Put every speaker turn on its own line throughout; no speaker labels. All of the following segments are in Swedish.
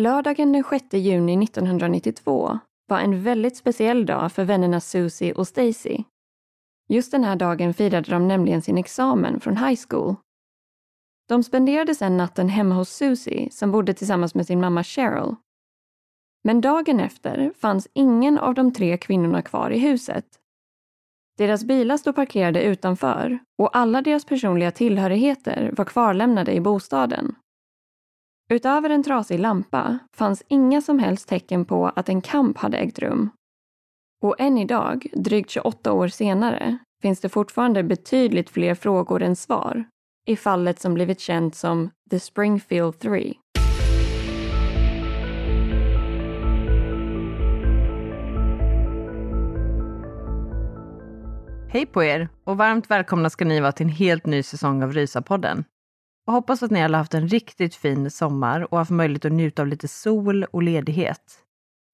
Lördagen den 6 juni 1992 var en väldigt speciell dag för vännerna Susie och Stacy. Just den här dagen firade de nämligen sin examen från high school. De spenderade sedan natten hemma hos Susie som bodde tillsammans med sin mamma Cheryl. Men dagen efter fanns ingen av de tre kvinnorna kvar i huset. Deras bilar stod parkerade utanför och alla deras personliga tillhörigheter var kvarlämnade i bostaden. Utöver en trasig lampa fanns inga som helst tecken på att en kamp hade ägt rum. Och än idag, drygt 28 år senare, finns det fortfarande betydligt fler frågor än svar i fallet som blivit känt som The Springfield 3.
Hej på er och varmt välkomna ska ni vara till en helt ny säsong av Rysapodden. Och hoppas att ni alla haft en riktigt fin sommar och haft möjlighet att njuta av lite sol och ledighet.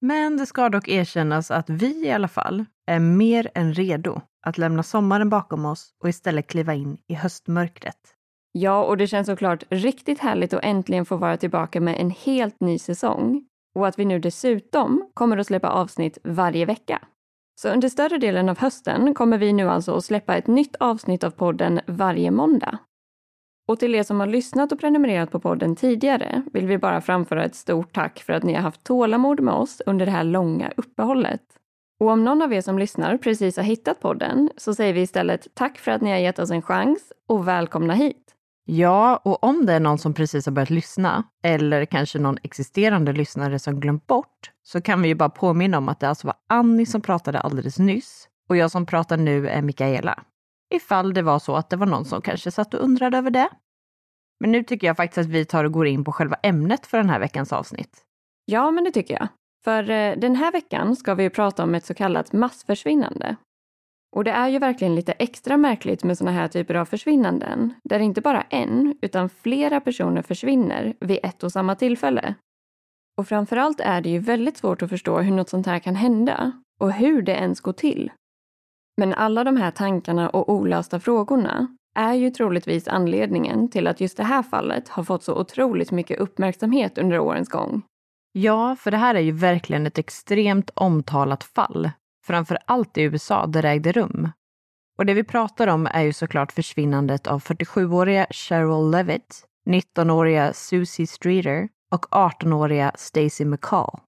Men det ska dock erkännas att vi i alla fall är mer än redo att lämna sommaren bakom oss och istället kliva in i höstmörkret.
Ja, och det känns såklart riktigt härligt att äntligen få vara tillbaka med en helt ny säsong. Och att vi nu dessutom kommer att släppa avsnitt varje vecka. Så under större delen av hösten kommer vi nu alltså att släppa ett nytt avsnitt av podden varje måndag. Och till er som har lyssnat och prenumererat på podden tidigare vill vi bara framföra ett stort tack för att ni har haft tålamod med oss under det här långa uppehållet. Och om någon av er som lyssnar precis har hittat podden så säger vi istället tack för att ni har gett oss en chans och välkomna hit.
Ja, och om det är någon som precis har börjat lyssna, eller kanske någon existerande lyssnare som glömt bort, så kan vi ju bara påminna om att det alltså var Annie som pratade alldeles nyss och jag som pratar nu är Mikaela. Ifall det var så att det var någon som kanske satt och undrade över det. Men nu tycker jag faktiskt att vi tar och går in på själva ämnet för den här veckans avsnitt.
Ja, men det tycker jag. För eh, den här veckan ska vi ju prata om ett så kallat massförsvinnande. Och det är ju verkligen lite extra märkligt med sådana här typer av försvinnanden, där inte bara en, utan flera personer försvinner vid ett och samma tillfälle. Och framförallt är det ju väldigt svårt att förstå hur något sånt här kan hända och hur det ens går till. Men alla de här tankarna och olösta frågorna är ju troligtvis anledningen till att just det här fallet har fått så otroligt mycket uppmärksamhet under årens gång.
Ja, för det här är ju verkligen ett extremt omtalat fall, framför allt i USA där det ägde rum. Och det vi pratar om är ju såklart försvinnandet av 47-åriga Cheryl Levitt, 19-åriga Susie Streeter och 18-åriga Stacy McCall.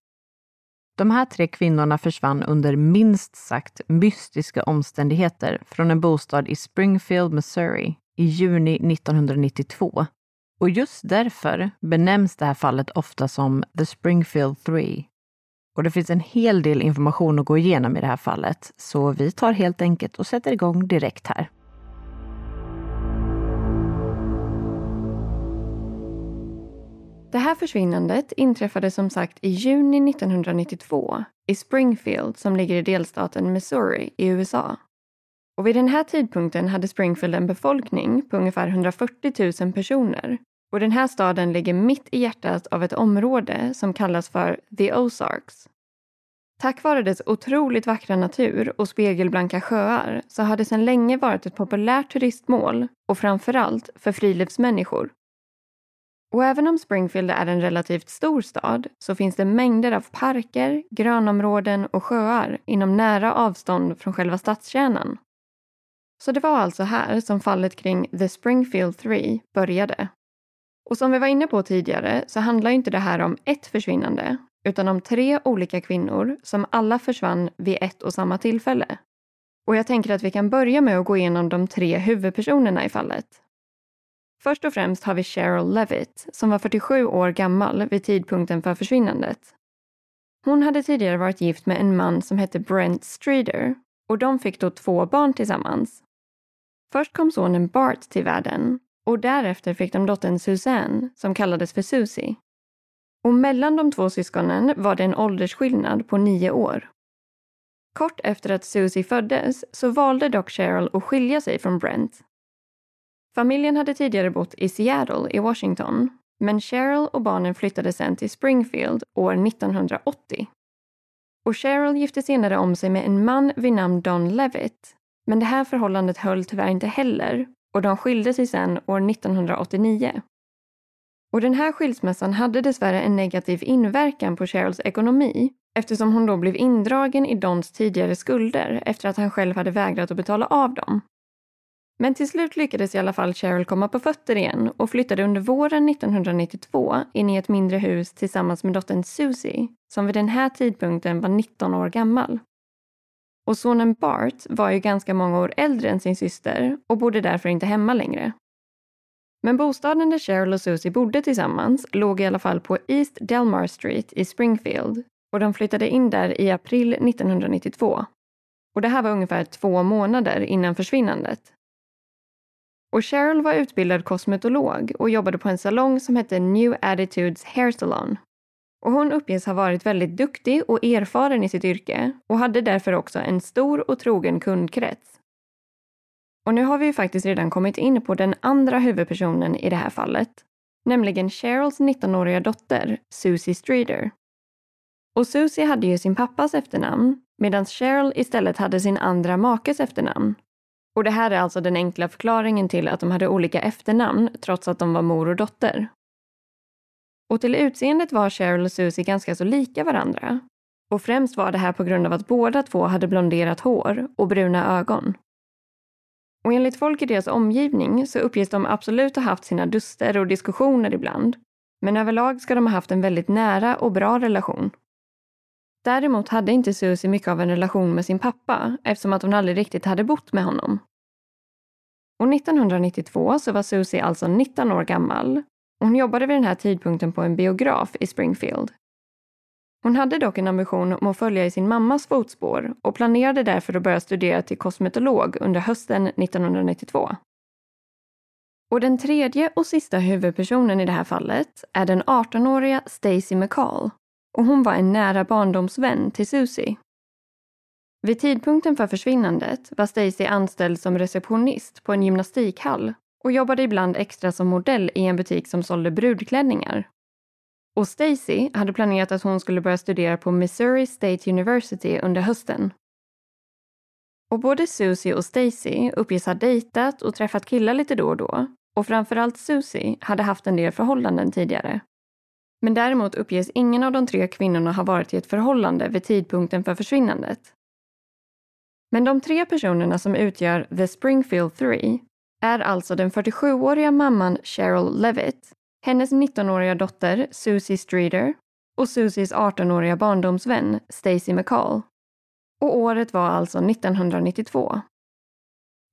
De här tre kvinnorna försvann under minst sagt mystiska omständigheter från en bostad i Springfield, Missouri i juni 1992. Och just därför benämns det här fallet ofta som The Springfield 3. Och det finns en hel del information att gå igenom i det här fallet, så vi tar helt enkelt och sätter igång direkt här.
Det här försvinnandet inträffade som sagt i juni 1992 i Springfield som ligger i delstaten Missouri i USA. Och vid den här tidpunkten hade Springfield en befolkning på ungefär 140 000 personer och den här staden ligger mitt i hjärtat av ett område som kallas för The Ozarks. Tack vare dess otroligt vackra natur och spegelblanka sjöar så har det sedan länge varit ett populärt turistmål och framförallt för friluftsmänniskor. Och även om Springfield är en relativt stor stad så finns det mängder av parker, grönområden och sjöar inom nära avstånd från själva stadskärnan. Så det var alltså här som fallet kring The Springfield 3 började. Och som vi var inne på tidigare så handlar inte det här om ett försvinnande utan om tre olika kvinnor som alla försvann vid ett och samma tillfälle. Och jag tänker att vi kan börja med att gå igenom de tre huvudpersonerna i fallet. Först och främst har vi Cheryl Levitt som var 47 år gammal vid tidpunkten för försvinnandet. Hon hade tidigare varit gift med en man som hette Brent Streeter och de fick då två barn tillsammans. Först kom sonen Bart till världen och därefter fick de dottern Suzanne som kallades för Susie. Och mellan de två syskonen var det en åldersskillnad på nio år. Kort efter att Susie föddes så valde dock Cheryl att skilja sig från Brent. Familjen hade tidigare bott i Seattle i Washington men Cheryl och barnen flyttade sen till Springfield år 1980. Och Cheryl gifte senare om sig med en man vid namn Don Levitt men det här förhållandet höll tyvärr inte heller och de skilde sig sen år 1989. Och den här skilsmässan hade dessvärre en negativ inverkan på Cheryls ekonomi eftersom hon då blev indragen i Dons tidigare skulder efter att han själv hade vägrat att betala av dem. Men till slut lyckades i alla fall Cheryl komma på fötter igen och flyttade under våren 1992 in i ett mindre hus tillsammans med dottern Susie som vid den här tidpunkten var 19 år gammal. Och sonen Bart var ju ganska många år äldre än sin syster och bodde därför inte hemma längre. Men bostaden där Cheryl och Susie bodde tillsammans låg i alla fall på East Delmar Street i Springfield och de flyttade in där i april 1992. Och det här var ungefär två månader innan försvinnandet. Och Cheryl var utbildad kosmetolog och jobbade på en salong som hette New Attitudes Hair Salon. Och hon uppges ha varit väldigt duktig och erfaren i sitt yrke och hade därför också en stor och trogen kundkrets. Och nu har vi ju faktiskt redan kommit in på den andra huvudpersonen i det här fallet, nämligen Cheryls 19-åriga dotter, Susie Streeter. Och Susie hade ju sin pappas efternamn, medan Cheryl istället hade sin andra makes efternamn. Och det här är alltså den enkla förklaringen till att de hade olika efternamn trots att de var mor och dotter. Och till utseendet var Cheryl och Susie ganska så lika varandra. Och främst var det här på grund av att båda två hade blonderat hår och bruna ögon. Och enligt folk i deras omgivning så uppges de absolut ha haft sina duster och diskussioner ibland. Men överlag ska de ha haft en väldigt nära och bra relation. Däremot hade inte Susie mycket av en relation med sin pappa eftersom att hon aldrig riktigt hade bott med honom. Och 1992 så var Susie alltså 19 år gammal. Hon jobbade vid den här tidpunkten på en biograf i Springfield hon hade dock en ambition om att följa i sin mammas fotspår och planerade därför att börja studera till kosmetolog under hösten 1992. Och den tredje och sista huvudpersonen i det här fallet är den 18-åriga Stacy McCall och hon var en nära barndomsvän till Susie. Vid tidpunkten för försvinnandet var Stacy anställd som receptionist på en gymnastikhall och jobbade ibland extra som modell i en butik som sålde brudklänningar. Och Stacy hade planerat att hon skulle börja studera på Missouri State University under hösten. Och både Susie och Stacy uppges ha dejtat och träffat killar lite då och då. Och framförallt Susie hade haft en del förhållanden tidigare. Men däremot uppges ingen av de tre kvinnorna ha varit i ett förhållande vid tidpunkten för försvinnandet. Men de tre personerna som utgör The Springfield Three är alltså den 47-åriga mamman Cheryl Levitt hennes 19-åriga dotter Susie Streeter och Susies 18-åriga barndomsvän Stacy McCall. Och året var alltså 1992.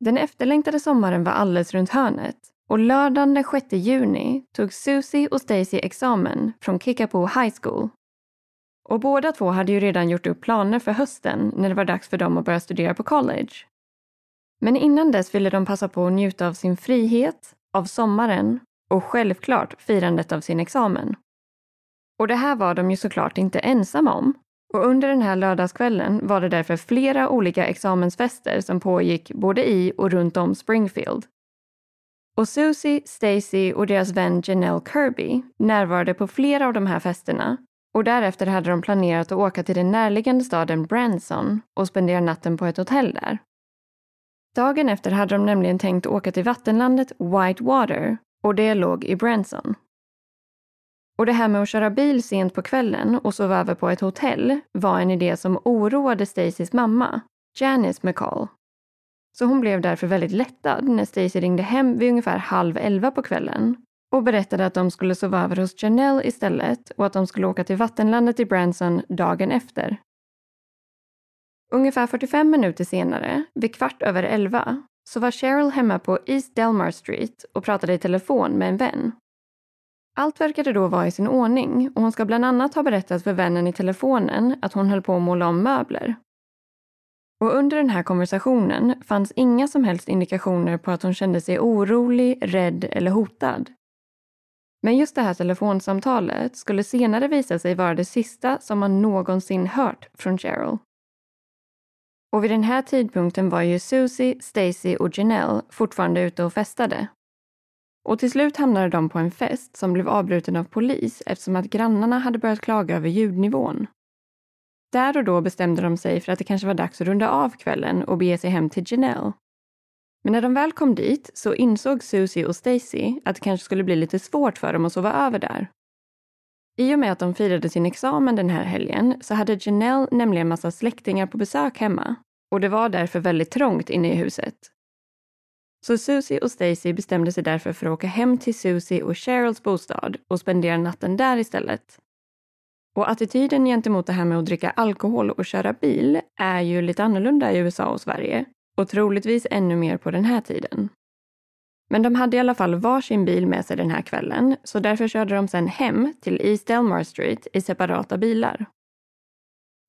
Den efterlängtade sommaren var alldeles runt hörnet och lördagen den 6 juni tog Susie och Stacy examen från Kickapoo High School. Och båda två hade ju redan gjort upp planer för hösten när det var dags för dem att börja studera på college. Men innan dess ville de passa på att njuta av sin frihet, av sommaren och självklart firandet av sin examen. Och det här var de ju såklart inte ensamma om. Och under den här lördagskvällen var det därför flera olika examensfester som pågick både i och runt om Springfield. Och Susie, Stacy och deras vän Janelle Kirby närvarade på flera av de här festerna och därefter hade de planerat att åka till den närliggande staden Branson och spendera natten på ett hotell där. Dagen efter hade de nämligen tänkt åka till vattenlandet Whitewater och det låg i Branson. Och det här med att köra bil sent på kvällen och sova över på ett hotell var en idé som oroade Stacys mamma, Janice McCall. Så hon blev därför väldigt lättad när Stacy ringde hem vid ungefär halv elva på kvällen och berättade att de skulle sova över hos Janelle istället och att de skulle åka till vattenlandet i Branson dagen efter. Ungefär 45 minuter senare, vid kvart över elva, så var Cheryl hemma på East Delmar Street och pratade i telefon med en vän. Allt verkade då vara i sin ordning och hon ska bland annat ha berättat för vännen i telefonen att hon höll på att måla om möbler. Och under den här konversationen fanns inga som helst indikationer på att hon kände sig orolig, rädd eller hotad. Men just det här telefonsamtalet skulle senare visa sig vara det sista som man någonsin hört från Cheryl. Och vid den här tidpunkten var ju Susie, Stacy och Janelle fortfarande ute och festade. Och till slut hamnade de på en fest som blev avbruten av polis eftersom att grannarna hade börjat klaga över ljudnivån. Där och då bestämde de sig för att det kanske var dags att runda av kvällen och bege sig hem till Janelle. Men när de väl kom dit så insåg Susie och Stacy att det kanske skulle bli lite svårt för dem att sova över där. I och med att de firade sin examen den här helgen så hade Janelle nämligen massa släktingar på besök hemma och det var därför väldigt trångt inne i huset. Så Susie och Stacy bestämde sig därför för att åka hem till Susie och Cheryls bostad och spendera natten där istället. Och attityden gentemot det här med att dricka alkohol och köra bil är ju lite annorlunda i USA och Sverige och troligtvis ännu mer på den här tiden. Men de hade i alla fall varsin bil med sig den här kvällen så därför körde de sen hem till East Delmar Street i separata bilar.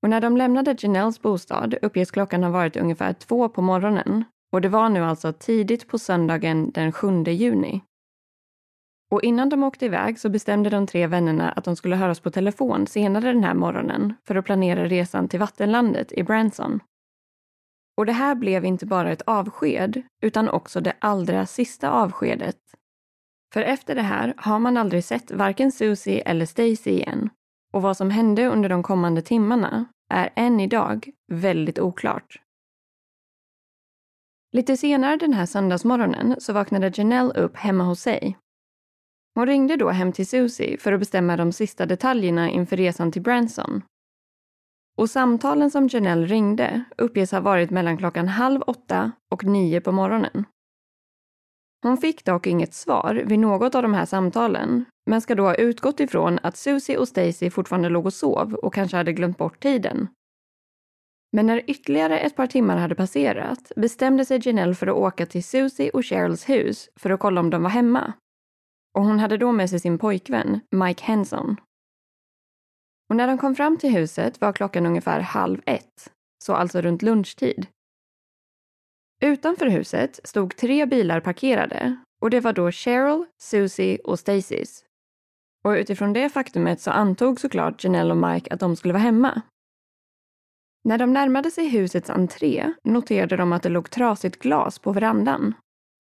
Och när de lämnade Janelles bostad uppges klockan ha varit ungefär två på morgonen och det var nu alltså tidigt på söndagen den 7 juni. Och innan de åkte iväg så bestämde de tre vännerna att de skulle höras på telefon senare den här morgonen för att planera resan till vattenlandet i Branson. Och det här blev inte bara ett avsked, utan också det allra sista avskedet. För efter det här har man aldrig sett varken Susie eller Stacy igen. Och vad som hände under de kommande timmarna är än idag väldigt oklart. Lite senare den här söndagsmorgonen så vaknade Janelle upp hemma hos sig. Hon ringde då hem till Susie för att bestämma de sista detaljerna inför resan till Branson. Och samtalen som Janelle ringde uppges ha varit mellan klockan halv åtta och nio på morgonen. Hon fick dock inget svar vid något av de här samtalen, men ska då ha utgått ifrån att Susie och Stacy fortfarande låg och sov och kanske hade glömt bort tiden. Men när ytterligare ett par timmar hade passerat bestämde sig Janelle för att åka till Susie och Cheryls hus för att kolla om de var hemma. Och hon hade då med sig sin pojkvän, Mike Henson. Och när de kom fram till huset var klockan ungefär halv ett, så alltså runt lunchtid. Utanför huset stod tre bilar parkerade och det var då Cheryl, Susie och Stacys. Och utifrån det faktumet så antog såklart Janelle och Mike att de skulle vara hemma. När de närmade sig husets entré noterade de att det låg trasigt glas på verandan.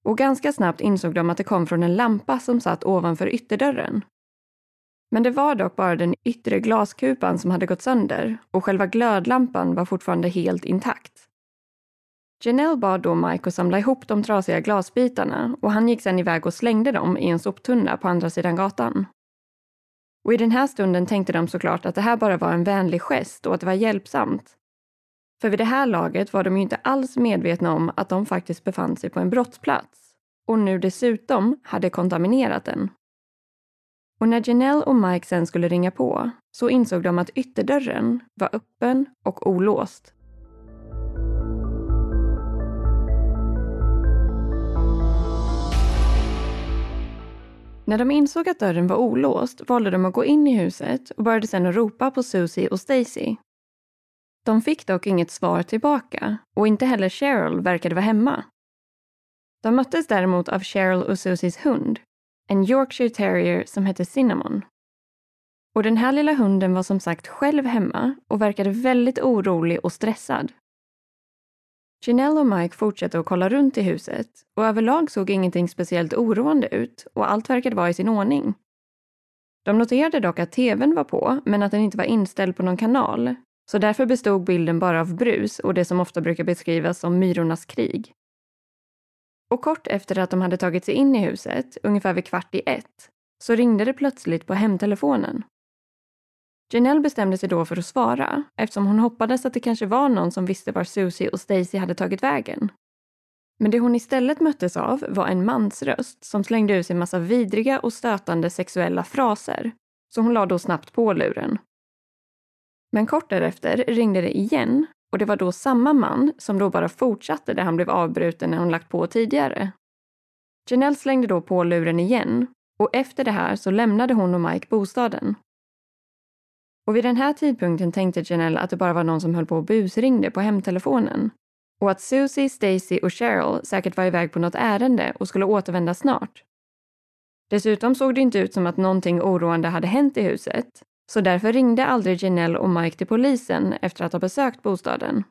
Och ganska snabbt insåg de att det kom från en lampa som satt ovanför ytterdörren. Men det var dock bara den yttre glaskupan som hade gått sönder och själva glödlampan var fortfarande helt intakt. Janelle bad då Mike att samla ihop de trasiga glasbitarna och han gick sedan iväg och slängde dem i en soptunna på andra sidan gatan. Och i den här stunden tänkte de såklart att det här bara var en vänlig gest och att det var hjälpsamt. För vid det här laget var de ju inte alls medvetna om att de faktiskt befann sig på en brottsplats och nu dessutom hade kontaminerat den. Och när Janelle och Mike sen skulle ringa på så insåg de att ytterdörren var öppen och olåst. När de insåg att dörren var olåst valde de att gå in i huset och började sedan att ropa på Susie och Stacy. De fick dock inget svar tillbaka och inte heller Cheryl verkade vara hemma. De möttes däremot av Cheryl och Susies hund, en Yorkshire terrier som hette Cinnamon. Och den här lilla hunden var som sagt själv hemma och verkade väldigt orolig och stressad. Janelle och Mike fortsatte att kolla runt i huset och överlag såg ingenting speciellt oroande ut och allt verkade vara i sin ordning. De noterade dock att tvn var på, men att den inte var inställd på någon kanal, så därför bestod bilden bara av brus och det som ofta brukar beskrivas som myrornas krig. Och kort efter att de hade tagit sig in i huset, ungefär vid kvart i ett, så ringde det plötsligt på hemtelefonen. Janelle bestämde sig då för att svara eftersom hon hoppades att det kanske var någon som visste var Susie och Stacy hade tagit vägen. Men det hon istället möttes av var en mansröst som slängde ut sig massa vidriga och stötande sexuella fraser. Så hon la då snabbt på luren. Men kort därefter ringde det igen och det var då samma man som då bara fortsatte där han blev avbruten när hon lagt på tidigare. Janelle slängde då på luren igen och efter det här så lämnade hon och Mike bostaden. Och vid den här tidpunkten tänkte Janelle att det bara var någon som höll på och busringde på hemtelefonen och att Susie, Stacy och Cheryl säkert var iväg på något ärende och skulle återvända snart. Dessutom såg det inte ut som att någonting oroande hade hänt i huset, så därför ringde aldrig Janelle och Mike till polisen efter att ha besökt bostaden.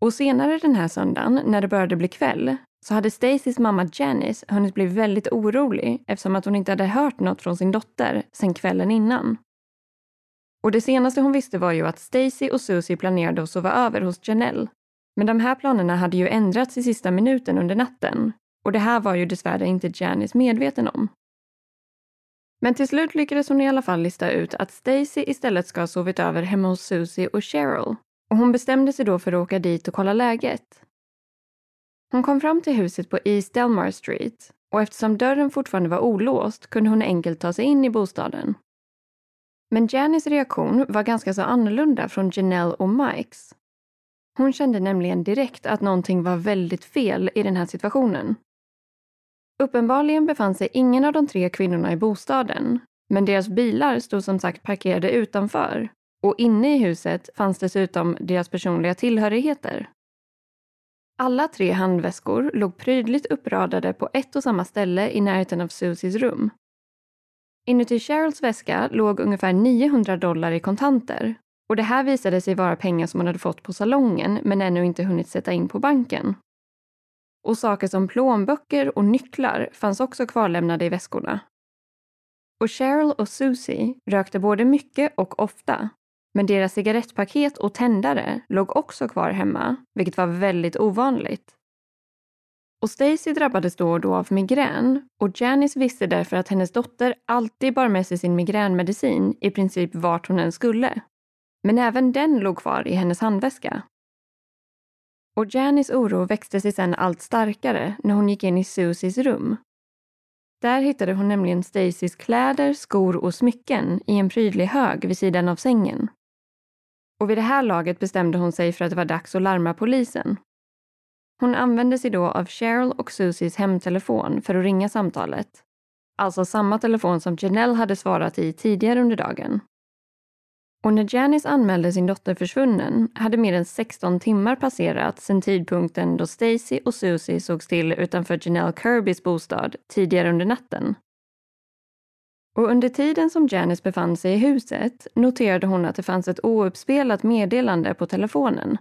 Och senare den här söndagen, när det började bli kväll, så hade Stacys mamma Janice hunnit bli väldigt orolig eftersom att hon inte hade hört något från sin dotter sedan kvällen innan. Och det senaste hon visste var ju att Stacy och Susie planerade att sova över hos Janelle men de här planerna hade ju ändrats i sista minuten under natten och det här var ju dessvärre inte Janice medveten om. Men till slut lyckades hon i alla fall lista ut att Stacy istället ska ha sovit över hemma hos Susie och Cheryl och hon bestämde sig då för att åka dit och kolla läget. Hon kom fram till huset på East Delmar Street och eftersom dörren fortfarande var olåst kunde hon enkelt ta sig in i bostaden. Men Janis reaktion var ganska så annorlunda från Janelle och Mikes hon kände nämligen direkt att någonting var väldigt fel i den här situationen. Uppenbarligen befann sig ingen av de tre kvinnorna i bostaden, men deras bilar stod som sagt parkerade utanför och inne i huset fanns dessutom deras personliga tillhörigheter. Alla tre handväskor låg prydligt uppradade på ett och samma ställe i närheten av Susies rum. Inuti Cheryls väska låg ungefär 900 dollar i kontanter och det här visade sig vara pengar som hon hade fått på salongen men ännu inte hunnit sätta in på banken. Och saker som plånböcker och nycklar fanns också kvarlämnade i väskorna. Och Cheryl och Susie rökte både mycket och ofta. Men deras cigarettpaket och tändare låg också kvar hemma, vilket var väldigt ovanligt. Och Stacy drabbades då och då av migrän och Janice visste därför att hennes dotter alltid bar med sig sin migränmedicin i princip vart hon än skulle. Men även den låg kvar i hennes handväska. Och Janis oro växte sig sedan allt starkare när hon gick in i Susies rum. Där hittade hon nämligen Stacys kläder, skor och smycken i en prydlig hög vid sidan av sängen. Och vid det här laget bestämde hon sig för att det var dags att larma polisen. Hon använde sig då av Cheryl och Susies hemtelefon för att ringa samtalet. Alltså samma telefon som Janelle hade svarat i tidigare under dagen. Och när Janice anmälde sin dotter försvunnen hade mer än 16 timmar passerat sedan tidpunkten då Stacy och Susie sågs till utanför Janelle Kirbys bostad tidigare under natten. Och under tiden som Janice befann sig i huset noterade hon att det fanns ett ouppspelat meddelande på telefonen.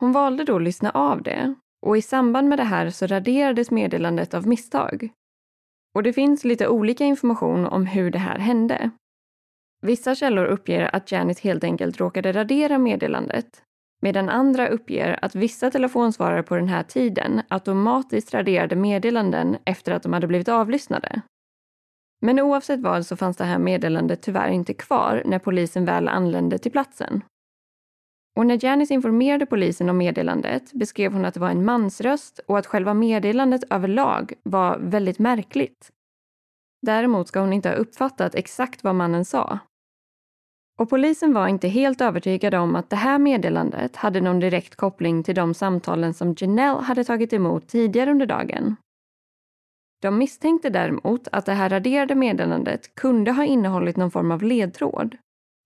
Hon valde då att lyssna av det och i samband med det här så raderades meddelandet av misstag. Och det finns lite olika information om hur det här hände. Vissa källor uppger att Janet helt enkelt råkade radera meddelandet medan andra uppger att vissa telefonsvarare på den här tiden automatiskt raderade meddelanden efter att de hade blivit avlyssnade. Men oavsett vad så fanns det här meddelandet tyvärr inte kvar när polisen väl anlände till platsen. Och när Janice informerade polisen om meddelandet beskrev hon att det var en mansröst och att själva meddelandet överlag var väldigt märkligt. Däremot ska hon inte ha uppfattat exakt vad mannen sa. Och polisen var inte helt övertygade om att det här meddelandet hade någon direkt koppling till de samtalen som Janelle hade tagit emot tidigare under dagen. De misstänkte däremot att det här raderade meddelandet kunde ha innehållit någon form av ledtråd.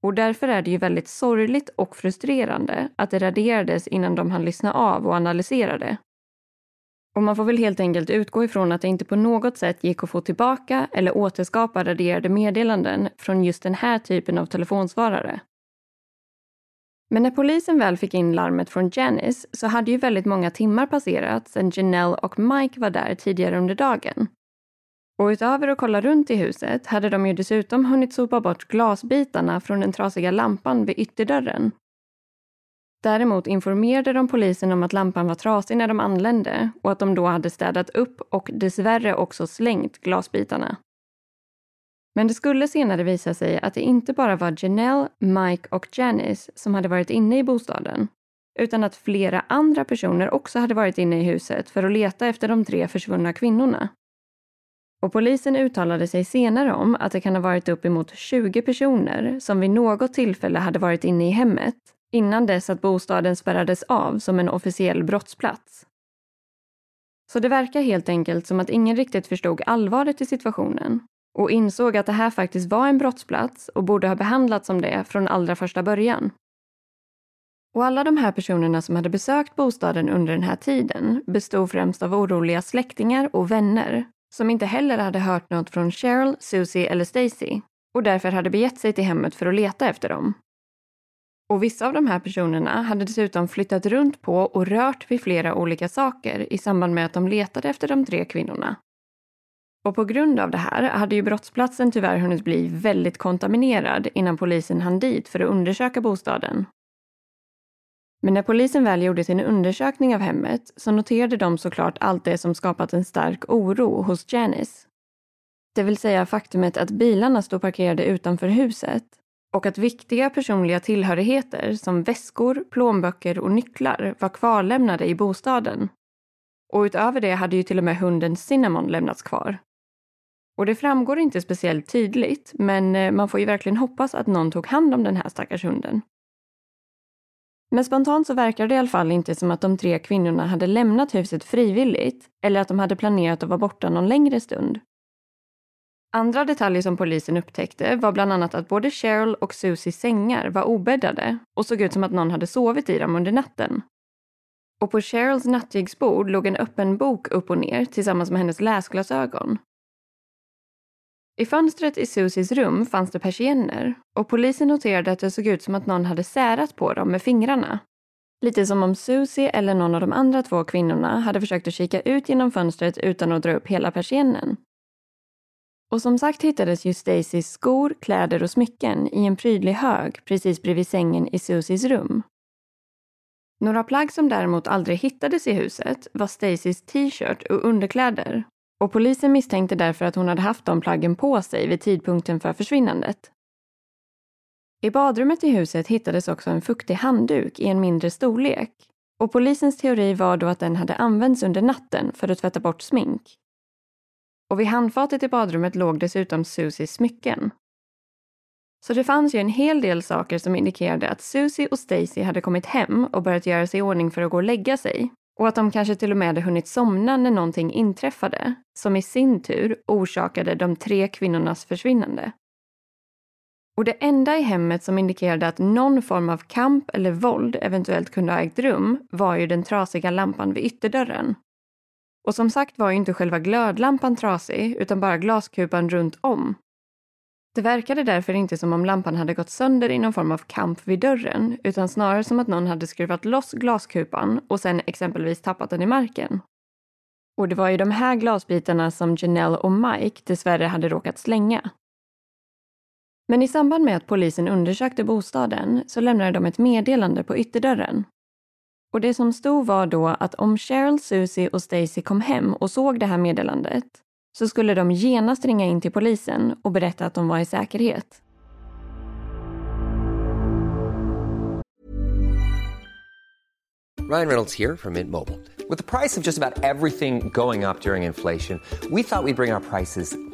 Och därför är det ju väldigt sorgligt och frustrerande att det raderades innan de hann lyssna av och analysera det. Och man får väl helt enkelt utgå ifrån att det inte på något sätt gick att få tillbaka eller återskapa raderade meddelanden från just den här typen av telefonsvarare. Men när polisen väl fick in larmet från Janice så hade ju väldigt många timmar passerat sedan Janelle och Mike var där tidigare under dagen. Och utöver att kolla runt i huset hade de ju dessutom hunnit sopa bort glasbitarna från den trasiga lampan vid ytterdörren. Däremot informerade de polisen om att lampan var trasig när de anlände och att de då hade städat upp och dessvärre också slängt glasbitarna. Men det skulle senare visa sig att det inte bara var Janelle, Mike och Janice som hade varit inne i bostaden, utan att flera andra personer också hade varit inne i huset för att leta efter de tre försvunna kvinnorna. Och polisen uttalade sig senare om att det kan ha varit uppemot 20 personer som vid något tillfälle hade varit inne i hemmet innan dess att bostaden spärrades av som en officiell brottsplats. Så det verkar helt enkelt som att ingen riktigt förstod allvaret i situationen och insåg att det här faktiskt var en brottsplats och borde ha behandlats som det från allra första början. Och alla de här personerna som hade besökt bostaden under den här tiden bestod främst av oroliga släktingar och vänner som inte heller hade hört något från Cheryl, Susie eller Stacy och därför hade begett sig till hemmet för att leta efter dem. Och vissa av de här personerna hade dessutom flyttat runt på och rört vid flera olika saker i samband med att de letade efter de tre kvinnorna. Och på grund av det här hade ju brottsplatsen tyvärr hunnit bli väldigt kontaminerad innan polisen hann dit för att undersöka bostaden. Men när polisen väl gjorde sin undersökning av hemmet så noterade de såklart allt det som skapat en stark oro hos Janice. Det vill säga faktumet att bilarna stod parkerade utanför huset och att viktiga personliga tillhörigheter som väskor, plånböcker och nycklar var kvarlämnade i bostaden. Och utöver det hade ju till och med hunden Cinnamon lämnats kvar. Och det framgår inte speciellt tydligt, men eh, man får ju verkligen hoppas att någon tog hand om den här stackars hunden. Men spontant så verkar det i alla fall inte som att de tre kvinnorna hade lämnat huset frivilligt eller att de hade planerat att vara borta någon längre stund. Andra detaljer som polisen upptäckte var bland annat att både Cheryl och Susies sängar var obäddade och såg ut som att någon hade sovit i dem under natten. Och på Cheryls nattduksbord låg en öppen bok upp och ner tillsammans med hennes läsglasögon. I fönstret i Susies rum fanns det persienner och polisen noterade att det såg ut som att någon hade särat på dem med fingrarna. Lite som om Susie eller någon av de andra två kvinnorna hade försökt att kika ut genom fönstret utan att dra upp hela persiennen. Och som sagt hittades ju Stacys skor, kläder och smycken i en prydlig hög precis bredvid sängen i Susies rum. Några plagg som däremot aldrig hittades i huset var Stacys t-shirt och underkläder och polisen misstänkte därför att hon hade haft de plaggen på sig vid tidpunkten för försvinnandet. I badrummet i huset hittades också en fuktig handduk i en mindre storlek och polisens teori var då att den hade använts under natten för att tvätta bort smink. Och vid handfatet i badrummet låg dessutom Susies smycken. Så det fanns ju en hel del saker som indikerade att Susie och Stacy hade kommit hem och börjat göra sig i ordning för att gå och lägga sig och att de kanske till och med hade hunnit somna när någonting inträffade, som i sin tur orsakade de tre kvinnornas försvinnande. Och det enda i hemmet som indikerade att någon form av kamp eller våld eventuellt kunde ha ägt rum var ju den trasiga lampan vid ytterdörren. Och som sagt var ju inte själva glödlampan trasig, utan bara glaskupan runt om. Det verkade därför inte som om lampan hade gått sönder i någon form av kamp vid dörren, utan snarare som att någon hade skruvat loss glaskupan och sen exempelvis tappat den i marken. Och det var ju de här glasbitarna som Janelle och Mike dessvärre hade råkat slänga. Men i samband med att polisen undersökte bostaden så lämnade de ett meddelande på ytterdörren. Och det som stod var då att om Cheryl, Susie och Stacy kom hem och såg det här meddelandet så skulle de genast ringa in till polisen och berätta att de var i säkerhet.
Ryan Reynolds här från Mint Mobile. Med priset på nästan allt som går upp under inflationen, trodde vi att vi skulle bring våra priser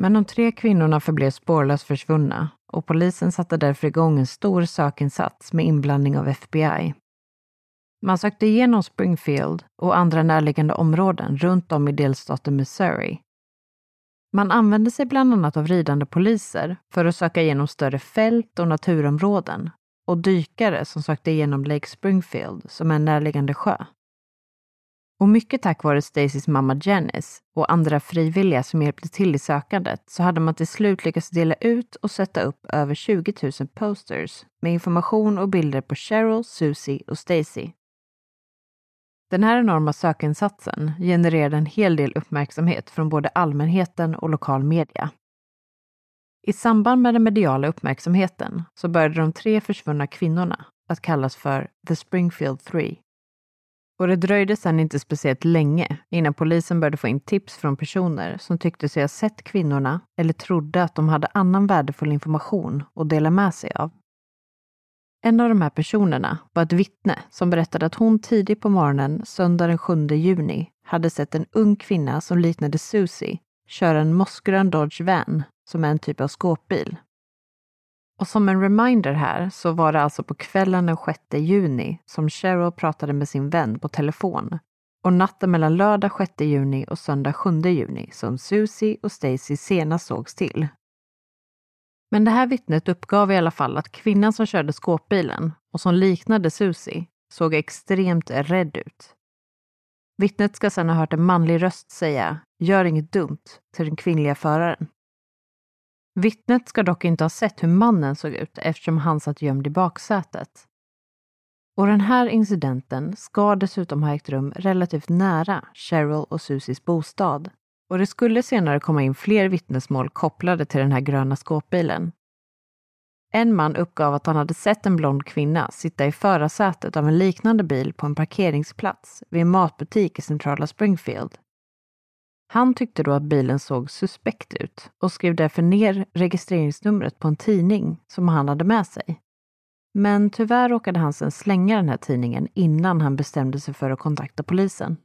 Men de tre kvinnorna förblev spårlöst försvunna och polisen satte därför igång en stor sökinsats med inblandning av FBI. Man sökte igenom Springfield och andra närliggande områden runt om i delstaten Missouri. Man använde sig bland annat av ridande poliser för att söka igenom större fält och naturområden och dykare som sökte igenom Lake Springfield som är en närliggande sjö. Och mycket tack vare Stacys mamma Janice och andra frivilliga som hjälpte till i sökandet så hade man till slut lyckats dela ut och sätta upp över 20 000 posters med information och bilder på Cheryl, Susie och Stacy. Den här enorma sökinsatsen genererade en hel del uppmärksamhet från både allmänheten och lokal media. I samband med den mediala uppmärksamheten så började de tre försvunna kvinnorna att kallas för The Springfield Three och det dröjde sedan inte speciellt länge innan polisen började få in tips från personer som tyckte sig ha sett kvinnorna eller trodde att de hade annan värdefull information att dela med sig av. En av de här personerna var ett vittne som berättade att hon tidigt på morgonen söndag den 7 juni hade sett en ung kvinna som liknade Susie köra en mossgrön Dodge Van, som är en typ av skåpbil, och som en reminder här så var det alltså på kvällen den 6 juni som Cheryl pratade med sin vän på telefon och natten mellan lördag 6 juni och söndag 7 juni som Susie och Stacy senast sågs till. Men det här vittnet uppgav i alla fall att kvinnan som körde skåpbilen och som liknade Susie såg extremt rädd ut. Vittnet ska sedan ha hört en manlig röst säga “gör inget dumt” till den kvinnliga föraren. Vittnet ska dock inte ha sett hur mannen såg ut eftersom han satt gömd i baksätet. Och den här incidenten ska dessutom ha ägt rum relativt nära Cheryl och Susies bostad. Och det skulle senare komma in fler vittnesmål kopplade till den här gröna skåpbilen. En man uppgav att han hade sett en blond kvinna sitta i förarsätet av en liknande bil på en parkeringsplats vid en matbutik i centrala Springfield han tyckte då att bilen såg suspekt ut och skrev därför ner registreringsnumret på en tidning som han hade med sig. Men tyvärr råkade han sedan slänga den här tidningen innan han bestämde sig för att kontakta polisen.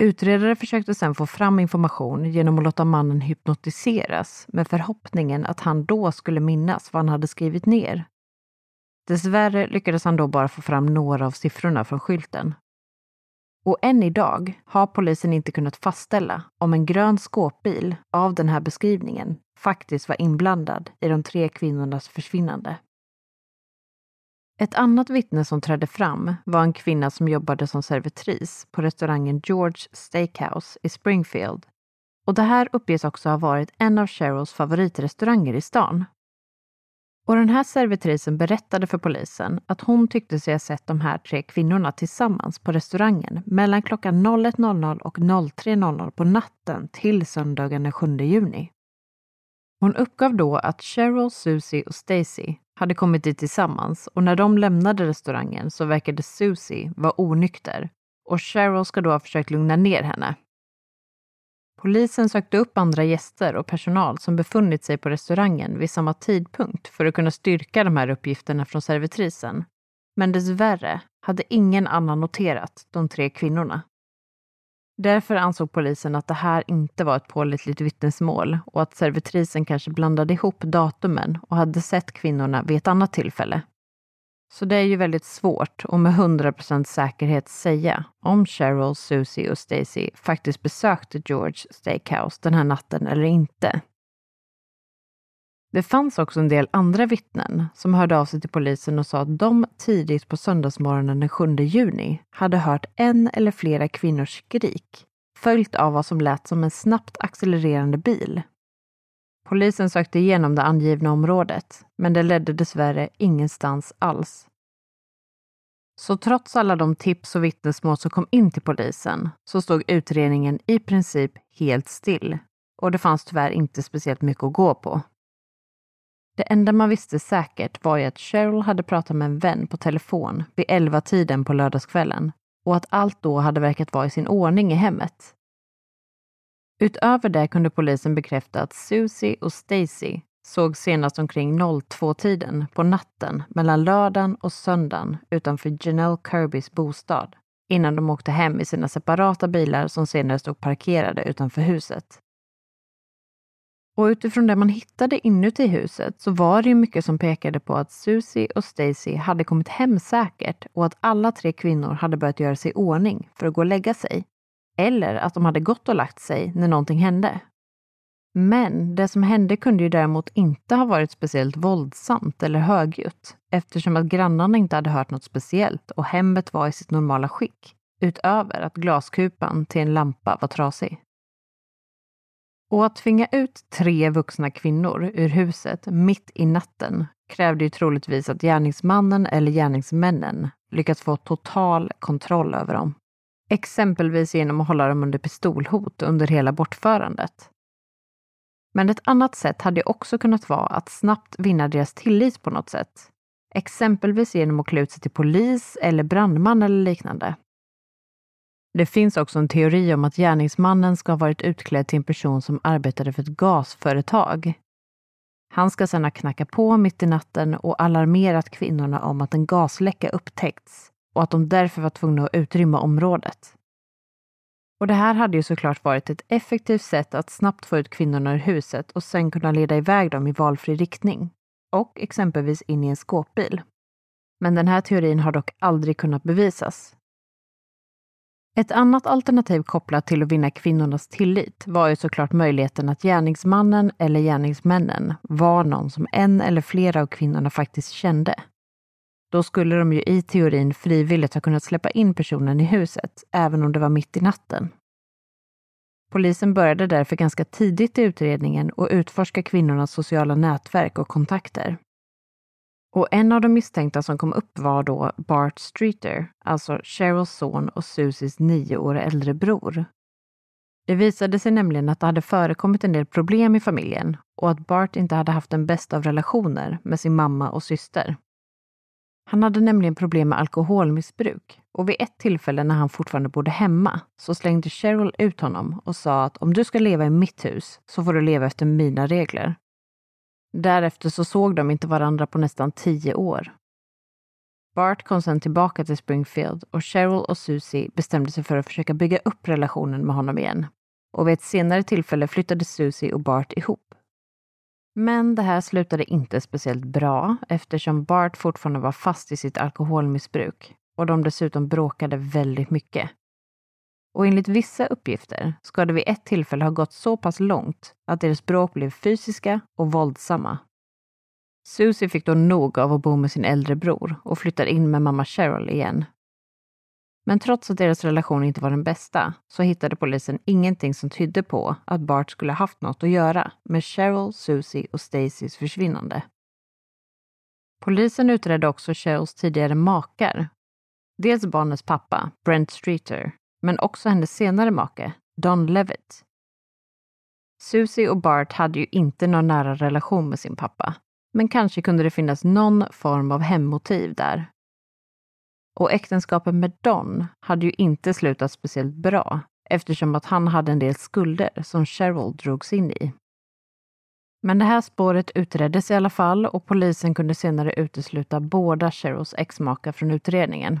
Utredare försökte sedan få fram information genom att låta mannen hypnotiseras med förhoppningen att han då skulle minnas vad han hade skrivit ner. Dessvärre lyckades han då bara få fram några av siffrorna från skylten och än idag har polisen inte kunnat fastställa om en grön skåpbil av den här beskrivningen faktiskt var inblandad i de tre kvinnornas försvinnande. Ett annat vittne som trädde fram var en kvinna som jobbade som servitris på restaurangen George Steakhouse i Springfield. Och det här uppges också ha varit en av Cheryls favoritrestauranger i stan och den här servitrisen berättade för polisen att hon tyckte sig ha sett de här tre kvinnorna tillsammans på restaurangen mellan klockan 01.00 och 03.00 på natten till söndagen den 7 juni. Hon uppgav då att Cheryl, Susie och Stacy hade kommit dit tillsammans och när de lämnade restaurangen så verkade Susie vara onykter och Cheryl ska då ha försökt lugna ner henne Polisen sökte upp andra gäster och personal som befunnit sig på restaurangen vid samma tidpunkt för att kunna styrka de här uppgifterna från servitrisen. Men dessvärre hade ingen annan noterat de tre kvinnorna. Därför ansåg polisen att det här inte var ett pålitligt vittnesmål och att servitrisen kanske blandade ihop datumen och hade sett kvinnorna vid ett annat tillfälle. Så det är ju väldigt svårt att med 100% säkerhet säga om Cheryl, Susie och Stacy faktiskt besökte George Steakhouse den här natten eller inte. Det fanns också en del andra vittnen som hörde av sig till polisen och sa att de tidigt på söndagsmorgonen den 7 juni hade hört en eller flera kvinnors skrik följt av vad som lät som en snabbt accelererande bil. Polisen sökte igenom det angivna området, men det ledde dessvärre ingenstans alls. Så trots alla de tips och vittnesmål som kom in till polisen så stod utredningen i princip helt still och det fanns tyvärr inte speciellt mycket att gå på. Det enda man visste säkert var ju att Cheryl hade pratat med en vän på telefon vid elva tiden på lördagskvällen och att allt då hade verkat vara i sin ordning i hemmet. Utöver det kunde polisen bekräfta att Susie och Stacy såg senast omkring 02-tiden på natten mellan lördagen och söndagen utanför Janelle Kirbys bostad innan de åkte hem i sina separata bilar som senare stod parkerade utanför huset. Och utifrån det man hittade inuti huset så var det ju mycket som pekade på att Susie och Stacy hade kommit hem säkert och att alla tre kvinnor hade börjat göra sig i ordning för att gå och lägga sig. Eller att de hade gått och lagt sig när någonting hände. Men det som hände kunde ju däremot inte ha varit speciellt våldsamt eller högljutt eftersom att grannarna inte hade hört något speciellt och hemmet var i sitt normala skick utöver att glaskupan till en lampa var trasig. Och att tvinga ut tre vuxna kvinnor ur huset mitt i natten krävde ju troligtvis att gärningsmannen eller gärningsmännen lyckats få total kontroll över dem. Exempelvis genom att hålla dem under pistolhot under hela bortförandet. Men ett annat sätt hade också kunnat vara att snabbt vinna deras tillit på något sätt. Exempelvis genom att klä ut sig till polis eller brandman eller liknande. Det finns också en teori om att gärningsmannen ska ha varit utklädd till en person som arbetade för ett gasföretag. Han ska sedan ha knackat på mitt i natten och alarmerat kvinnorna om att en gasläcka upptäckts och att de därför var tvungna att utrymma området. Och det här hade ju såklart varit ett effektivt sätt att snabbt få ut kvinnorna ur huset och sen kunna leda iväg dem i valfri riktning. Och exempelvis in i en skåpbil. Men den här teorin har dock aldrig kunnat bevisas. Ett annat alternativ kopplat till att vinna kvinnornas tillit var ju såklart möjligheten att gärningsmannen eller gärningsmännen var någon som en eller flera av kvinnorna faktiskt kände. Då skulle de ju i teorin frivilligt ha kunnat släppa in personen i huset, även om det var mitt i natten. Polisen började därför ganska tidigt i utredningen och utforska kvinnornas sociala nätverk och kontakter. Och en av de misstänkta som kom upp var då Bart Streeter, alltså Cheryls son och Susies nio år äldre bror. Det visade sig nämligen att det hade förekommit en del problem i familjen och att Bart inte hade haft den bästa av relationer med sin mamma och syster. Han hade nämligen problem med alkoholmissbruk och vid ett tillfälle när han fortfarande bodde hemma så slängde Cheryl ut honom och sa att om du ska leva i mitt hus så får du leva efter mina regler. Därefter så såg de inte varandra på nästan tio år. Bart kom sedan tillbaka till Springfield och Cheryl och Susie bestämde sig för att försöka bygga upp relationen med honom igen. Och vid ett senare tillfälle flyttade Susie och Bart ihop. Men det här slutade inte speciellt bra eftersom Bart fortfarande var fast i sitt alkoholmissbruk och de dessutom bråkade väldigt mycket. Och enligt vissa uppgifter ska det vid ett tillfälle ha gått så pass långt att deras bråk blev fysiska och våldsamma. Susie fick då nog av att bo med sin äldre bror och flyttade in med mamma Cheryl igen. Men trots att deras relation inte var den bästa så hittade polisen ingenting som tydde på att Bart skulle haft något att göra med Cheryl, Susie och Stacys försvinnande. Polisen utredde också Cheryls tidigare makar. Dels barnets pappa, Brent Streeter, men också hennes senare make, Don Levitt. Susie och Bart hade ju inte någon nära relation med sin pappa, men kanske kunde det finnas någon form av hemmotiv där. Och äktenskapet med Don hade ju inte slutat speciellt bra eftersom att han hade en del skulder som Cheryl drogs in i. Men det här spåret utreddes i alla fall och polisen kunde senare utesluta båda Cheryls exmakar från utredningen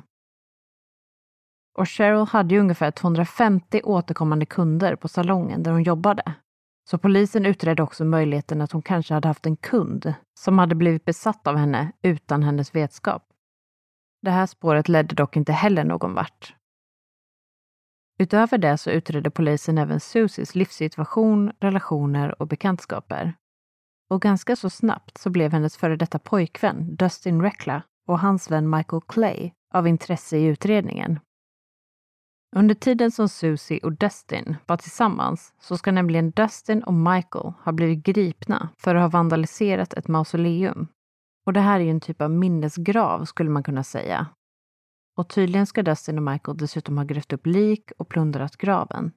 och Cheryl hade ju ungefär 250 återkommande kunder på salongen där hon jobbade. Så polisen utredde också möjligheten att hon kanske hade haft en kund som hade blivit besatt av henne utan hennes vetskap. Det här spåret ledde dock inte heller någon vart. Utöver det så utredde polisen även Susies livssituation, relationer och bekantskaper. och ganska så snabbt så blev hennes före detta pojkvän Dustin Reckla och hans vän Michael Clay av intresse i utredningen. Under tiden som Susie och Dustin var tillsammans så ska nämligen Dustin och Michael ha blivit gripna för att ha vandaliserat ett mausoleum. Och det här är ju en typ av minnesgrav skulle man kunna säga. Och tydligen ska Dustin och Michael dessutom ha grävt upp lik och plundrat graven.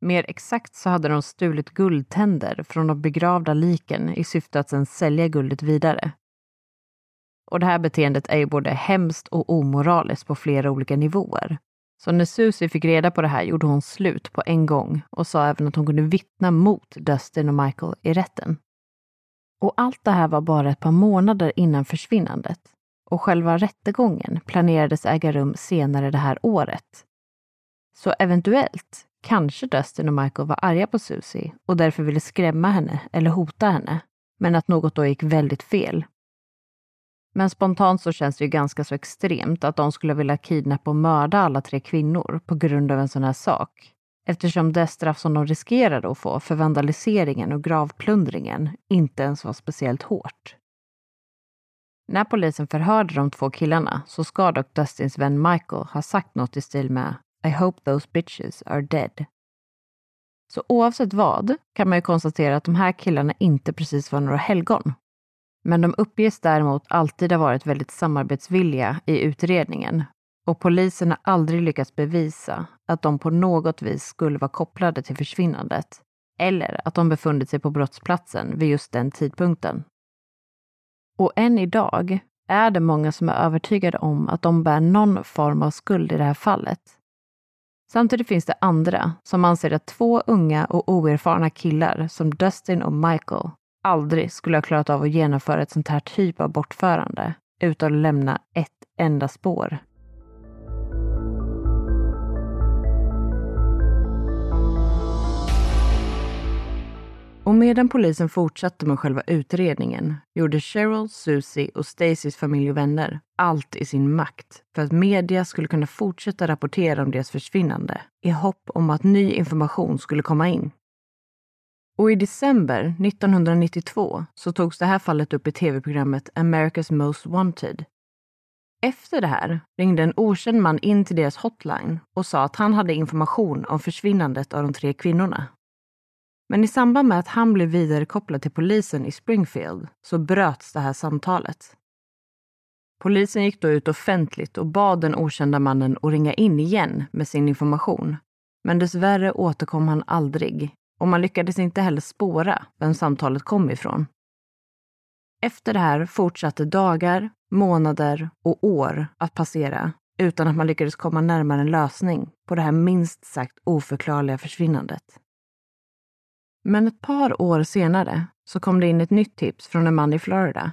Mer exakt så hade de stulit guldtänder från de begravda liken i syfte att sedan sälja guldet vidare. Och det här beteendet är ju både hemskt och omoraliskt på flera olika nivåer. Så när Susie fick reda på det här gjorde hon slut på en gång och sa även att hon kunde vittna mot Dustin och Michael i rätten. Och allt det här var bara ett par månader innan försvinnandet och själva rättegången planerades äga rum senare det här året. Så eventuellt kanske Dustin och Michael var arga på Susie och därför ville skrämma henne eller hota henne, men att något då gick väldigt fel men spontant så känns det ju ganska så extremt att de skulle vilja kidnappa och mörda alla tre kvinnor på grund av en sån här sak. Eftersom det straff som de riskerade att få för vandaliseringen och gravplundringen inte ens var speciellt hårt. När polisen förhörde de två killarna så ska dock Dustins vän Michael ha sagt något i stil med I hope those bitches are dead. Så oavsett vad kan man ju konstatera att de här killarna inte precis var några helgon men de uppges däremot alltid ha varit väldigt samarbetsvilliga i utredningen och polisen har aldrig lyckats bevisa att de på något vis skulle vara kopplade till försvinnandet eller att de befunnit sig på brottsplatsen vid just den tidpunkten. Och än idag är det många som är övertygade om att de bär någon form av skuld i det här fallet. Samtidigt finns det andra som anser att två unga och oerfarna killar som Dustin och Michael aldrig skulle ha klarat av att genomföra ett sånt här typ av bortförande utan att lämna ett enda spår. Och medan polisen fortsatte med själva utredningen gjorde Cheryl, Susie och Stacys familj och vänner allt i sin makt för att media skulle kunna fortsätta rapportera om deras försvinnande i hopp om att ny information skulle komma in. Och i december 1992 så togs det här fallet upp i tv-programmet America's Most Wanted. Efter det här ringde en okänd man in till deras hotline och sa att han hade information om försvinnandet av de tre kvinnorna. Men i samband med att han blev vidarekopplad till polisen i Springfield så bröts det här samtalet. Polisen gick då ut offentligt och bad den okända mannen att ringa in igen med sin information. Men dessvärre återkom han aldrig och man lyckades inte heller spåra vem samtalet kom ifrån. Efter det här fortsatte dagar, månader och år att passera utan att man lyckades komma närmare en lösning på det här minst sagt oförklarliga försvinnandet. Men ett par år senare så kom det in ett nytt tips från en man i Florida.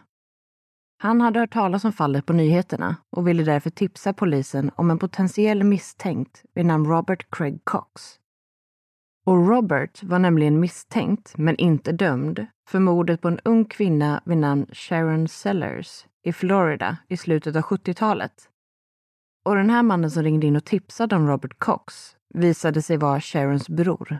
Han hade hört talas om fallet på nyheterna och ville därför tipsa polisen om en potentiell misstänkt vid namn Robert Craig Cox och Robert var nämligen misstänkt, men inte dömd, för mordet på en ung kvinna vid namn Sharon Sellers i Florida i slutet av 70-talet. Och den här mannen som ringde in och tipsade om Robert Cox visade sig vara Sharons bror.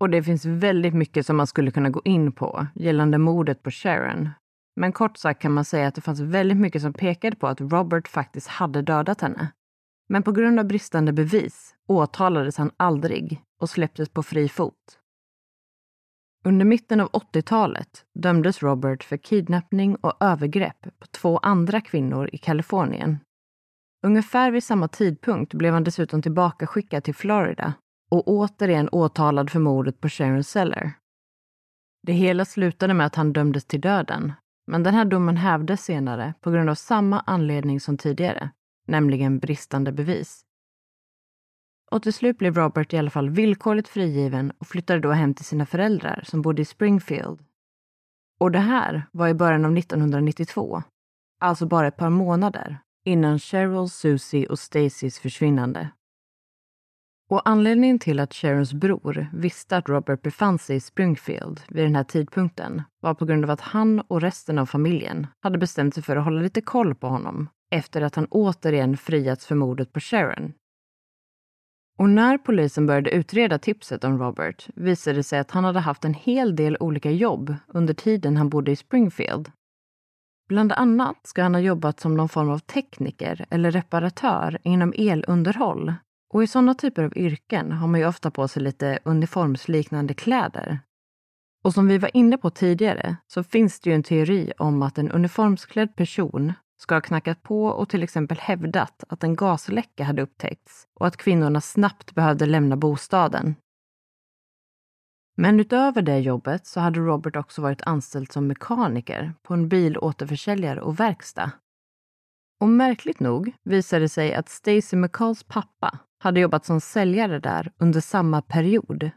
Och det finns väldigt mycket som man skulle kunna gå in på gällande mordet på Sharon. Men kort sagt kan man säga att det fanns väldigt mycket som pekade på att Robert faktiskt hade dödat henne. Men på grund av bristande bevis åtalades han aldrig och släpptes på fri fot. Under mitten av 80-talet dömdes Robert för kidnappning och övergrepp på två andra kvinnor i Kalifornien. Ungefär vid samma tidpunkt blev han dessutom tillbakaskickad till Florida och återigen åtalad för mordet på Sharon Seller. Det hela slutade med att han dömdes till döden, men den här domen hävdes senare på grund av samma anledning som tidigare, nämligen bristande bevis. Och till slut blev Robert i alla fall villkorligt frigiven och flyttade då hem till sina föräldrar som bodde i Springfield. Och det här var i början av 1992, alltså bara ett par månader innan Cheryl, Susie och Stacys försvinnande. Och anledningen till att Sharons bror visste att Robert befann sig i Springfield vid den här tidpunkten var på grund av att han och resten av familjen hade bestämt sig för att hålla lite koll på honom efter att han återigen friats för mordet på Sharon Och när polisen började utreda tipset om Robert visade det sig att han hade haft en hel del olika jobb under tiden han bodde i Springfield. Bland annat ska han ha jobbat som någon form av tekniker eller reparatör inom elunderhåll. Och i sådana typer av yrken har man ju ofta på sig lite uniformsliknande kläder. Och som vi var inne på tidigare så finns det ju en teori om att en uniformsklädd person ska ha knackat på och till exempel hävdat att en gasläcka hade upptäckts och att kvinnorna snabbt behövde lämna bostaden. Men utöver det jobbet så hade Robert också varit anställd som mekaniker på en bilåterförsäljare och verkstad. Och märkligt nog visade det sig att Stacy McCalls pappa hade jobbat som säljare där under samma period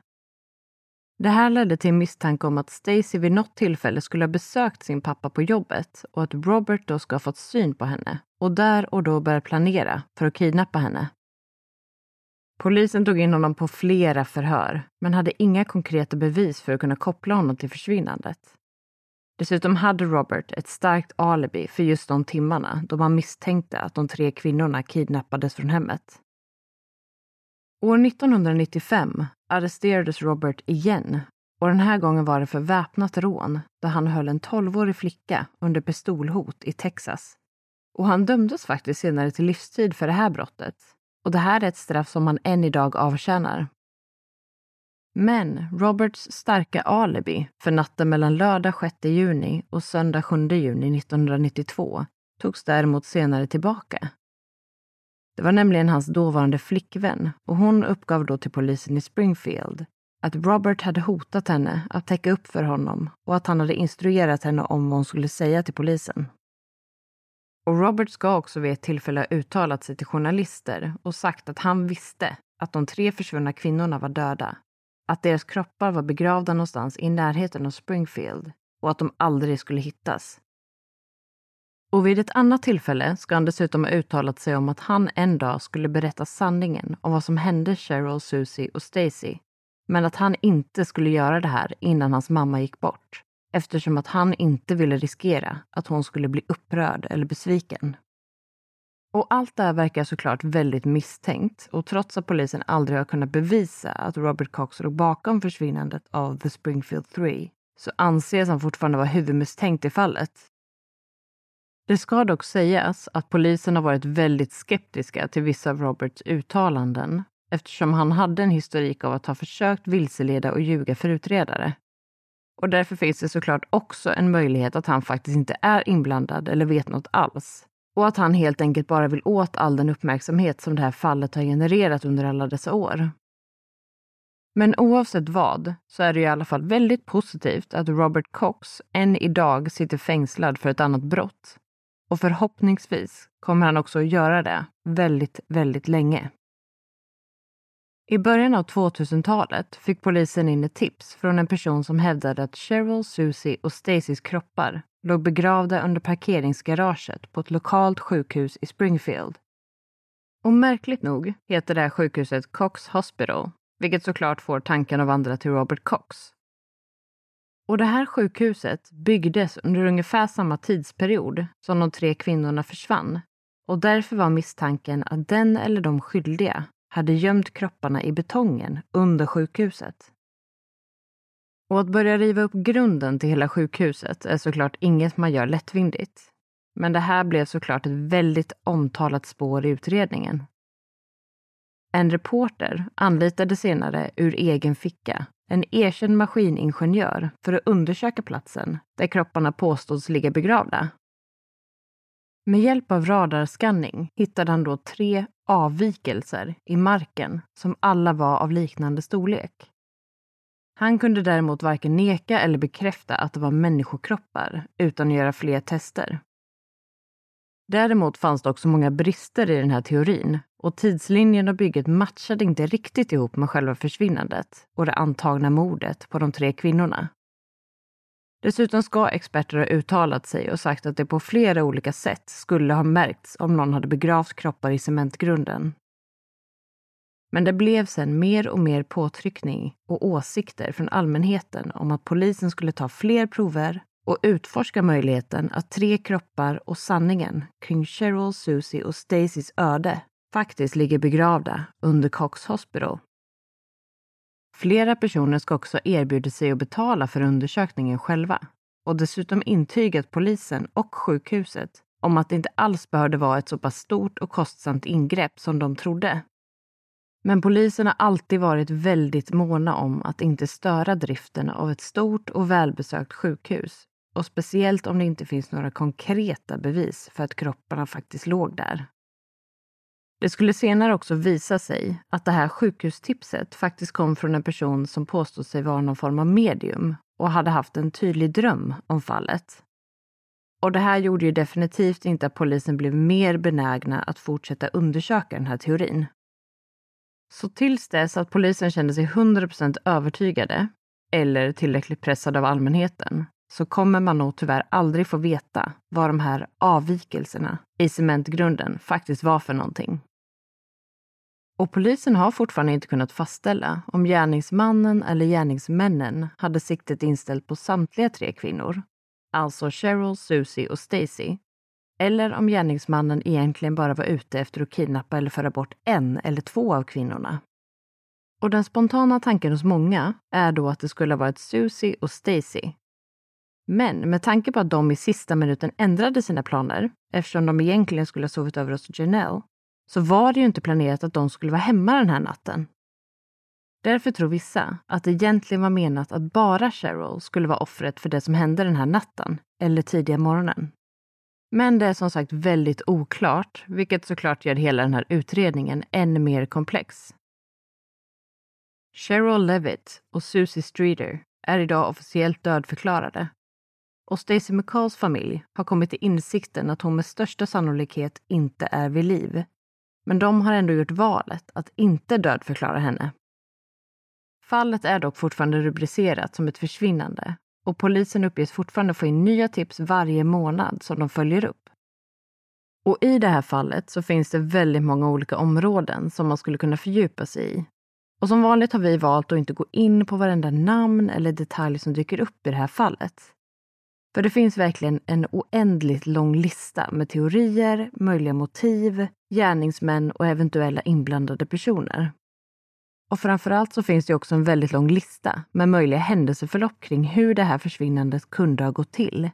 det här ledde till en misstanke om att Stacy vid något tillfälle skulle ha besökt sin pappa på jobbet och att Robert då ska ha fått syn på henne och där och då börjat planera för att kidnappa henne. Polisen tog in honom på flera förhör, men hade inga konkreta bevis för att kunna koppla honom till försvinnandet. Dessutom hade Robert ett starkt alibi för just de timmarna då man misstänkte att de tre kvinnorna kidnappades från hemmet. År 1995 arresterades Robert igen och den här gången var det för väpnat rån där han höll en 12-årig flicka under pistolhot i Texas. Och han dömdes faktiskt senare till livstid för det här brottet. Och det här är ett straff som han än idag avtjänar. Men Roberts starka alibi för natten mellan lördag 6 juni och söndag 7 juni 1992 togs däremot senare tillbaka det var nämligen hans dåvarande flickvän och hon uppgav då till polisen i Springfield att Robert hade hotat henne att täcka upp för honom och att han hade instruerat henne om vad hon skulle säga till polisen. Och Robert ska också vid ett tillfälle ha uttalat sig till journalister och sagt att han visste att de tre försvunna kvinnorna var döda, att deras kroppar var begravda någonstans i närheten av Springfield och att de aldrig skulle hittas. Och vid ett annat tillfälle ska han dessutom ha uttalat sig om att han en dag skulle berätta sanningen om vad som hände Cheryl, Susie och Stacy. Men att han inte skulle göra det här innan hans mamma gick bort. Eftersom att han inte ville riskera att hon skulle bli upprörd eller besviken. Och allt det här verkar såklart väldigt misstänkt och trots att polisen aldrig har kunnat bevisa att Robert Cox låg bakom försvinnandet av The Springfield 3 så anses han fortfarande vara huvudmisstänkt i fallet det ska dock sägas att polisen har varit väldigt skeptiska till vissa av Roberts uttalanden eftersom han hade en historik av att ha försökt vilseleda och ljuga för utredare. Och därför finns det såklart också en möjlighet att han faktiskt inte är inblandad eller vet något alls. Och att han helt enkelt bara vill åt all den uppmärksamhet som det här fallet har genererat under alla dessa år. Men oavsett vad så är det i alla fall väldigt positivt att Robert Cox än idag sitter fängslad för ett annat brott och förhoppningsvis kommer han också att göra det väldigt, väldigt länge. I början av 2000-talet fick polisen in ett tips från en person som hävdade att Cheryl, Susie och Stacys kroppar låg begravda under parkeringsgaraget på ett lokalt sjukhus i Springfield. Och märkligt nog heter det här sjukhuset Cox Hospital, vilket såklart får tanken att vandra till Robert Cox. Och det här sjukhuset byggdes under ungefär samma tidsperiod som de tre kvinnorna försvann. Och därför var misstanken att den eller de skyldiga hade gömt kropparna i betongen under sjukhuset. Och att börja riva upp grunden till hela sjukhuset är såklart inget man gör lättvindigt. Men det här blev såklart ett väldigt omtalat spår i utredningen. En reporter anlitade senare ur egen ficka en erkänd maskiningenjör för att undersöka platsen där kropparna påstås ligga begravda. Med hjälp av radarskanning hittade han då tre avvikelser i marken som alla var av liknande storlek. Han kunde däremot varken neka eller bekräfta att det var människokroppar utan att göra fler tester. Däremot fanns det också många brister i den här teorin och tidslinjen av bygget matchade inte riktigt ihop med själva försvinnandet och det antagna mordet på de tre kvinnorna. Dessutom ska experter ha uttalat sig och sagt att det på flera olika sätt skulle ha märkts om någon hade begravt kroppar i cementgrunden. Men det blev sen mer och mer påtryckning och åsikter från allmänheten om att polisen skulle ta fler prover och utforska möjligheten att tre kroppar och sanningen kring Cheryl, Susie och Stacys öde faktiskt ligger begravda under Cox Hospital. Flera personer ska också erbjudit sig att betala för undersökningen själva och dessutom intygat polisen och sjukhuset om att det inte alls behövde vara ett så pass stort och kostsamt ingrepp som de trodde. Men polisen har alltid varit väldigt måna om att inte störa driften av ett stort och välbesökt sjukhus och speciellt om det inte finns några konkreta bevis för att kropparna faktiskt låg där. Det skulle senare också visa sig att det här sjukhustipset faktiskt kom från en person som påstod sig vara någon form av medium och hade haft en tydlig dröm om fallet. Och det här gjorde ju definitivt inte att polisen blev mer benägna att fortsätta undersöka den här teorin. Så tills dess att polisen kände sig 100% övertygade, eller tillräckligt pressad av allmänheten, så kommer man nog tyvärr aldrig få veta vad de här avvikelserna i cementgrunden faktiskt var för någonting. Och polisen har fortfarande inte kunnat fastställa om gärningsmannen eller gärningsmännen hade siktet inställt på samtliga tre kvinnor, alltså Cheryl, Susie och Stacy, eller om gärningsmannen egentligen bara var ute efter att kidnappa eller föra bort en eller två av kvinnorna. Och den spontana tanken hos många är då att det skulle ha varit Susie och Stacy. Men med tanke på att de i sista minuten ändrade sina planer, eftersom de egentligen skulle ha sovit över hos Janelle, så var det ju inte planerat att de skulle vara hemma den här natten. Därför tror vissa att det egentligen var menat att bara Cheryl skulle vara offret för det som hände den här natten, eller tidiga morgonen. Men det är som sagt väldigt oklart, vilket såklart gör hela den här utredningen än mer komplex. Cheryl Levitt och Susie Streeter är idag officiellt dödförklarade. Och Stacey McCalls familj har kommit till insikten att hon med största sannolikhet inte är vid liv. Men de har ändå gjort valet att inte dödförklara henne. Fallet är dock fortfarande rubricerat som ett försvinnande och polisen uppges fortfarande få in nya tips varje månad som de följer upp. Och i det här fallet så finns det väldigt många olika områden som man skulle kunna fördjupa sig i. Och som vanligt har vi valt att inte gå in på varenda namn eller detalj som dyker upp i det här fallet. För det finns verkligen en oändligt lång lista med teorier, möjliga motiv, gärningsmän och eventuella inblandade personer. Och framförallt så finns det också en väldigt lång lista med möjliga händelseförlopp kring hur det här försvinnandet kunde ha gått till.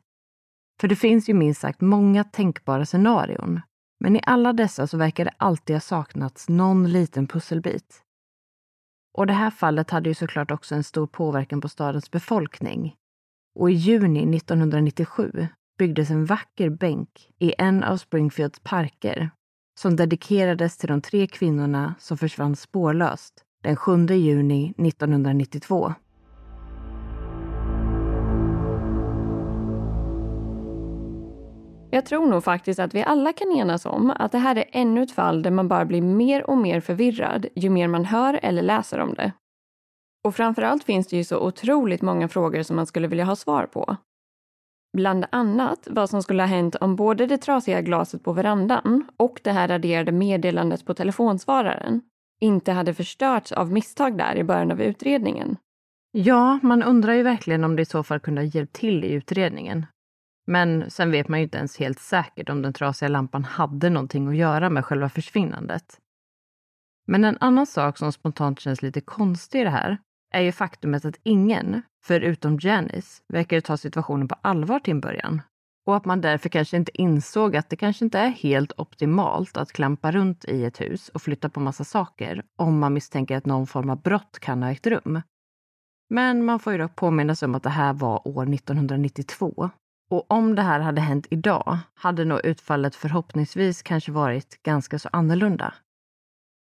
För det finns ju minst sagt många tänkbara scenarion. Men i alla dessa så verkar det alltid ha saknats någon liten pusselbit. Och det här fallet hade ju såklart också en stor påverkan på stadens befolkning. Och i juni 1997 byggdes en vacker bänk i en av Springfields parker som dedikerades till de tre kvinnorna som försvann spårlöst den 7 juni 1992.
Jag tror nog faktiskt att vi alla kan enas om att det här är ännu ett fall där man bara blir mer och mer förvirrad ju mer man hör eller läser om det. Och framförallt finns det ju så otroligt många frågor som man skulle vilja ha svar på. Bland annat vad som skulle ha hänt om både det trasiga glaset på verandan och det här raderade meddelandet på telefonsvararen inte hade förstörts av misstag där i början av utredningen.
Ja, man undrar ju verkligen om det i så fall kunde ha hjälpt till i utredningen. Men sen vet man ju inte ens helt säkert om den trasiga lampan hade någonting att göra med själva försvinnandet. Men en annan sak som spontant känns lite konstig i det här är ju faktumet att ingen, förutom Janice, verkar ta situationen på allvar till en början. Och att man därför kanske inte insåg att det kanske inte är helt optimalt att klampa runt i ett hus och flytta på massa saker om man misstänker att någon form av brott kan ha ägt rum. Men man får ju dock påminna sig om att det här var år 1992. Och om det här hade hänt idag hade nog utfallet förhoppningsvis kanske varit ganska så annorlunda.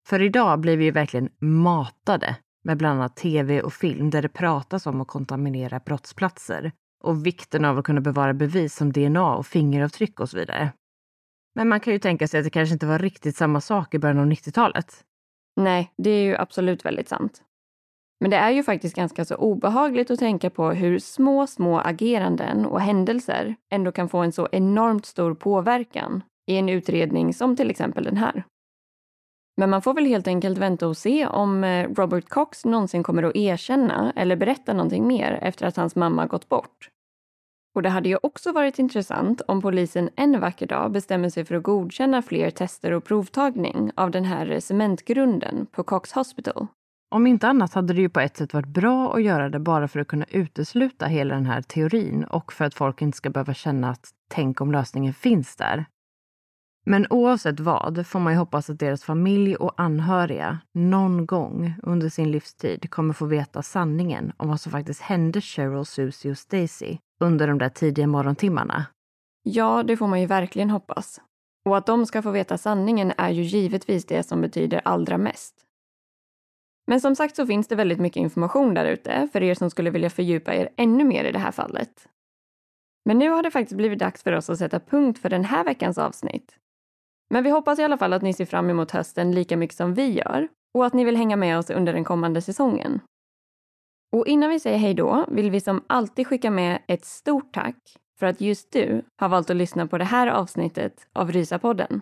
För idag blir vi ju verkligen matade med bland annat tv och film där det pratas om att kontaminera brottsplatser och vikten av att kunna bevara bevis som DNA och fingeravtryck och så vidare. Men man kan ju tänka sig att det kanske inte var riktigt samma sak i början av 90-talet.
Nej, det är ju absolut väldigt sant. Men det är ju faktiskt ganska så obehagligt att tänka på hur små, små ageranden och händelser ändå kan få en så enormt stor påverkan i en utredning som till exempel den här. Men man får väl helt enkelt vänta och se om eh, Robert Cox någonsin kommer att erkänna eller berätta någonting mer efter att hans mamma gått bort. Och det hade ju också varit intressant om polisen en vacker dag bestämmer sig för att godkänna fler tester och provtagning av den här eh, cementgrunden på Cox Hospital.
Om inte annat hade det ju på ett sätt varit bra att göra det bara för att kunna utesluta hela den här teorin och för att folk inte ska behöva känna att tänk om lösningen finns där. Men oavsett vad får man ju hoppas att deras familj och anhöriga någon gång under sin livstid kommer få veta sanningen om vad som faktiskt hände Cheryl, Susie och Stacy under de där tidiga morgontimmarna.
Ja, det får man ju verkligen hoppas. Och att de ska få veta sanningen är ju givetvis det som betyder allra mest. Men som sagt så finns det väldigt mycket information där ute för er som skulle vilja fördjupa er ännu mer i det här fallet. Men nu har det faktiskt blivit dags för oss att sätta punkt för den här veckans avsnitt. Men vi hoppas i alla fall att ni ser fram emot hösten lika mycket som vi gör och att ni vill hänga med oss under den kommande säsongen. Och innan vi säger hej då vill vi som alltid skicka med ett stort tack för att just du har valt att lyssna på det här avsnittet av Rysapodden.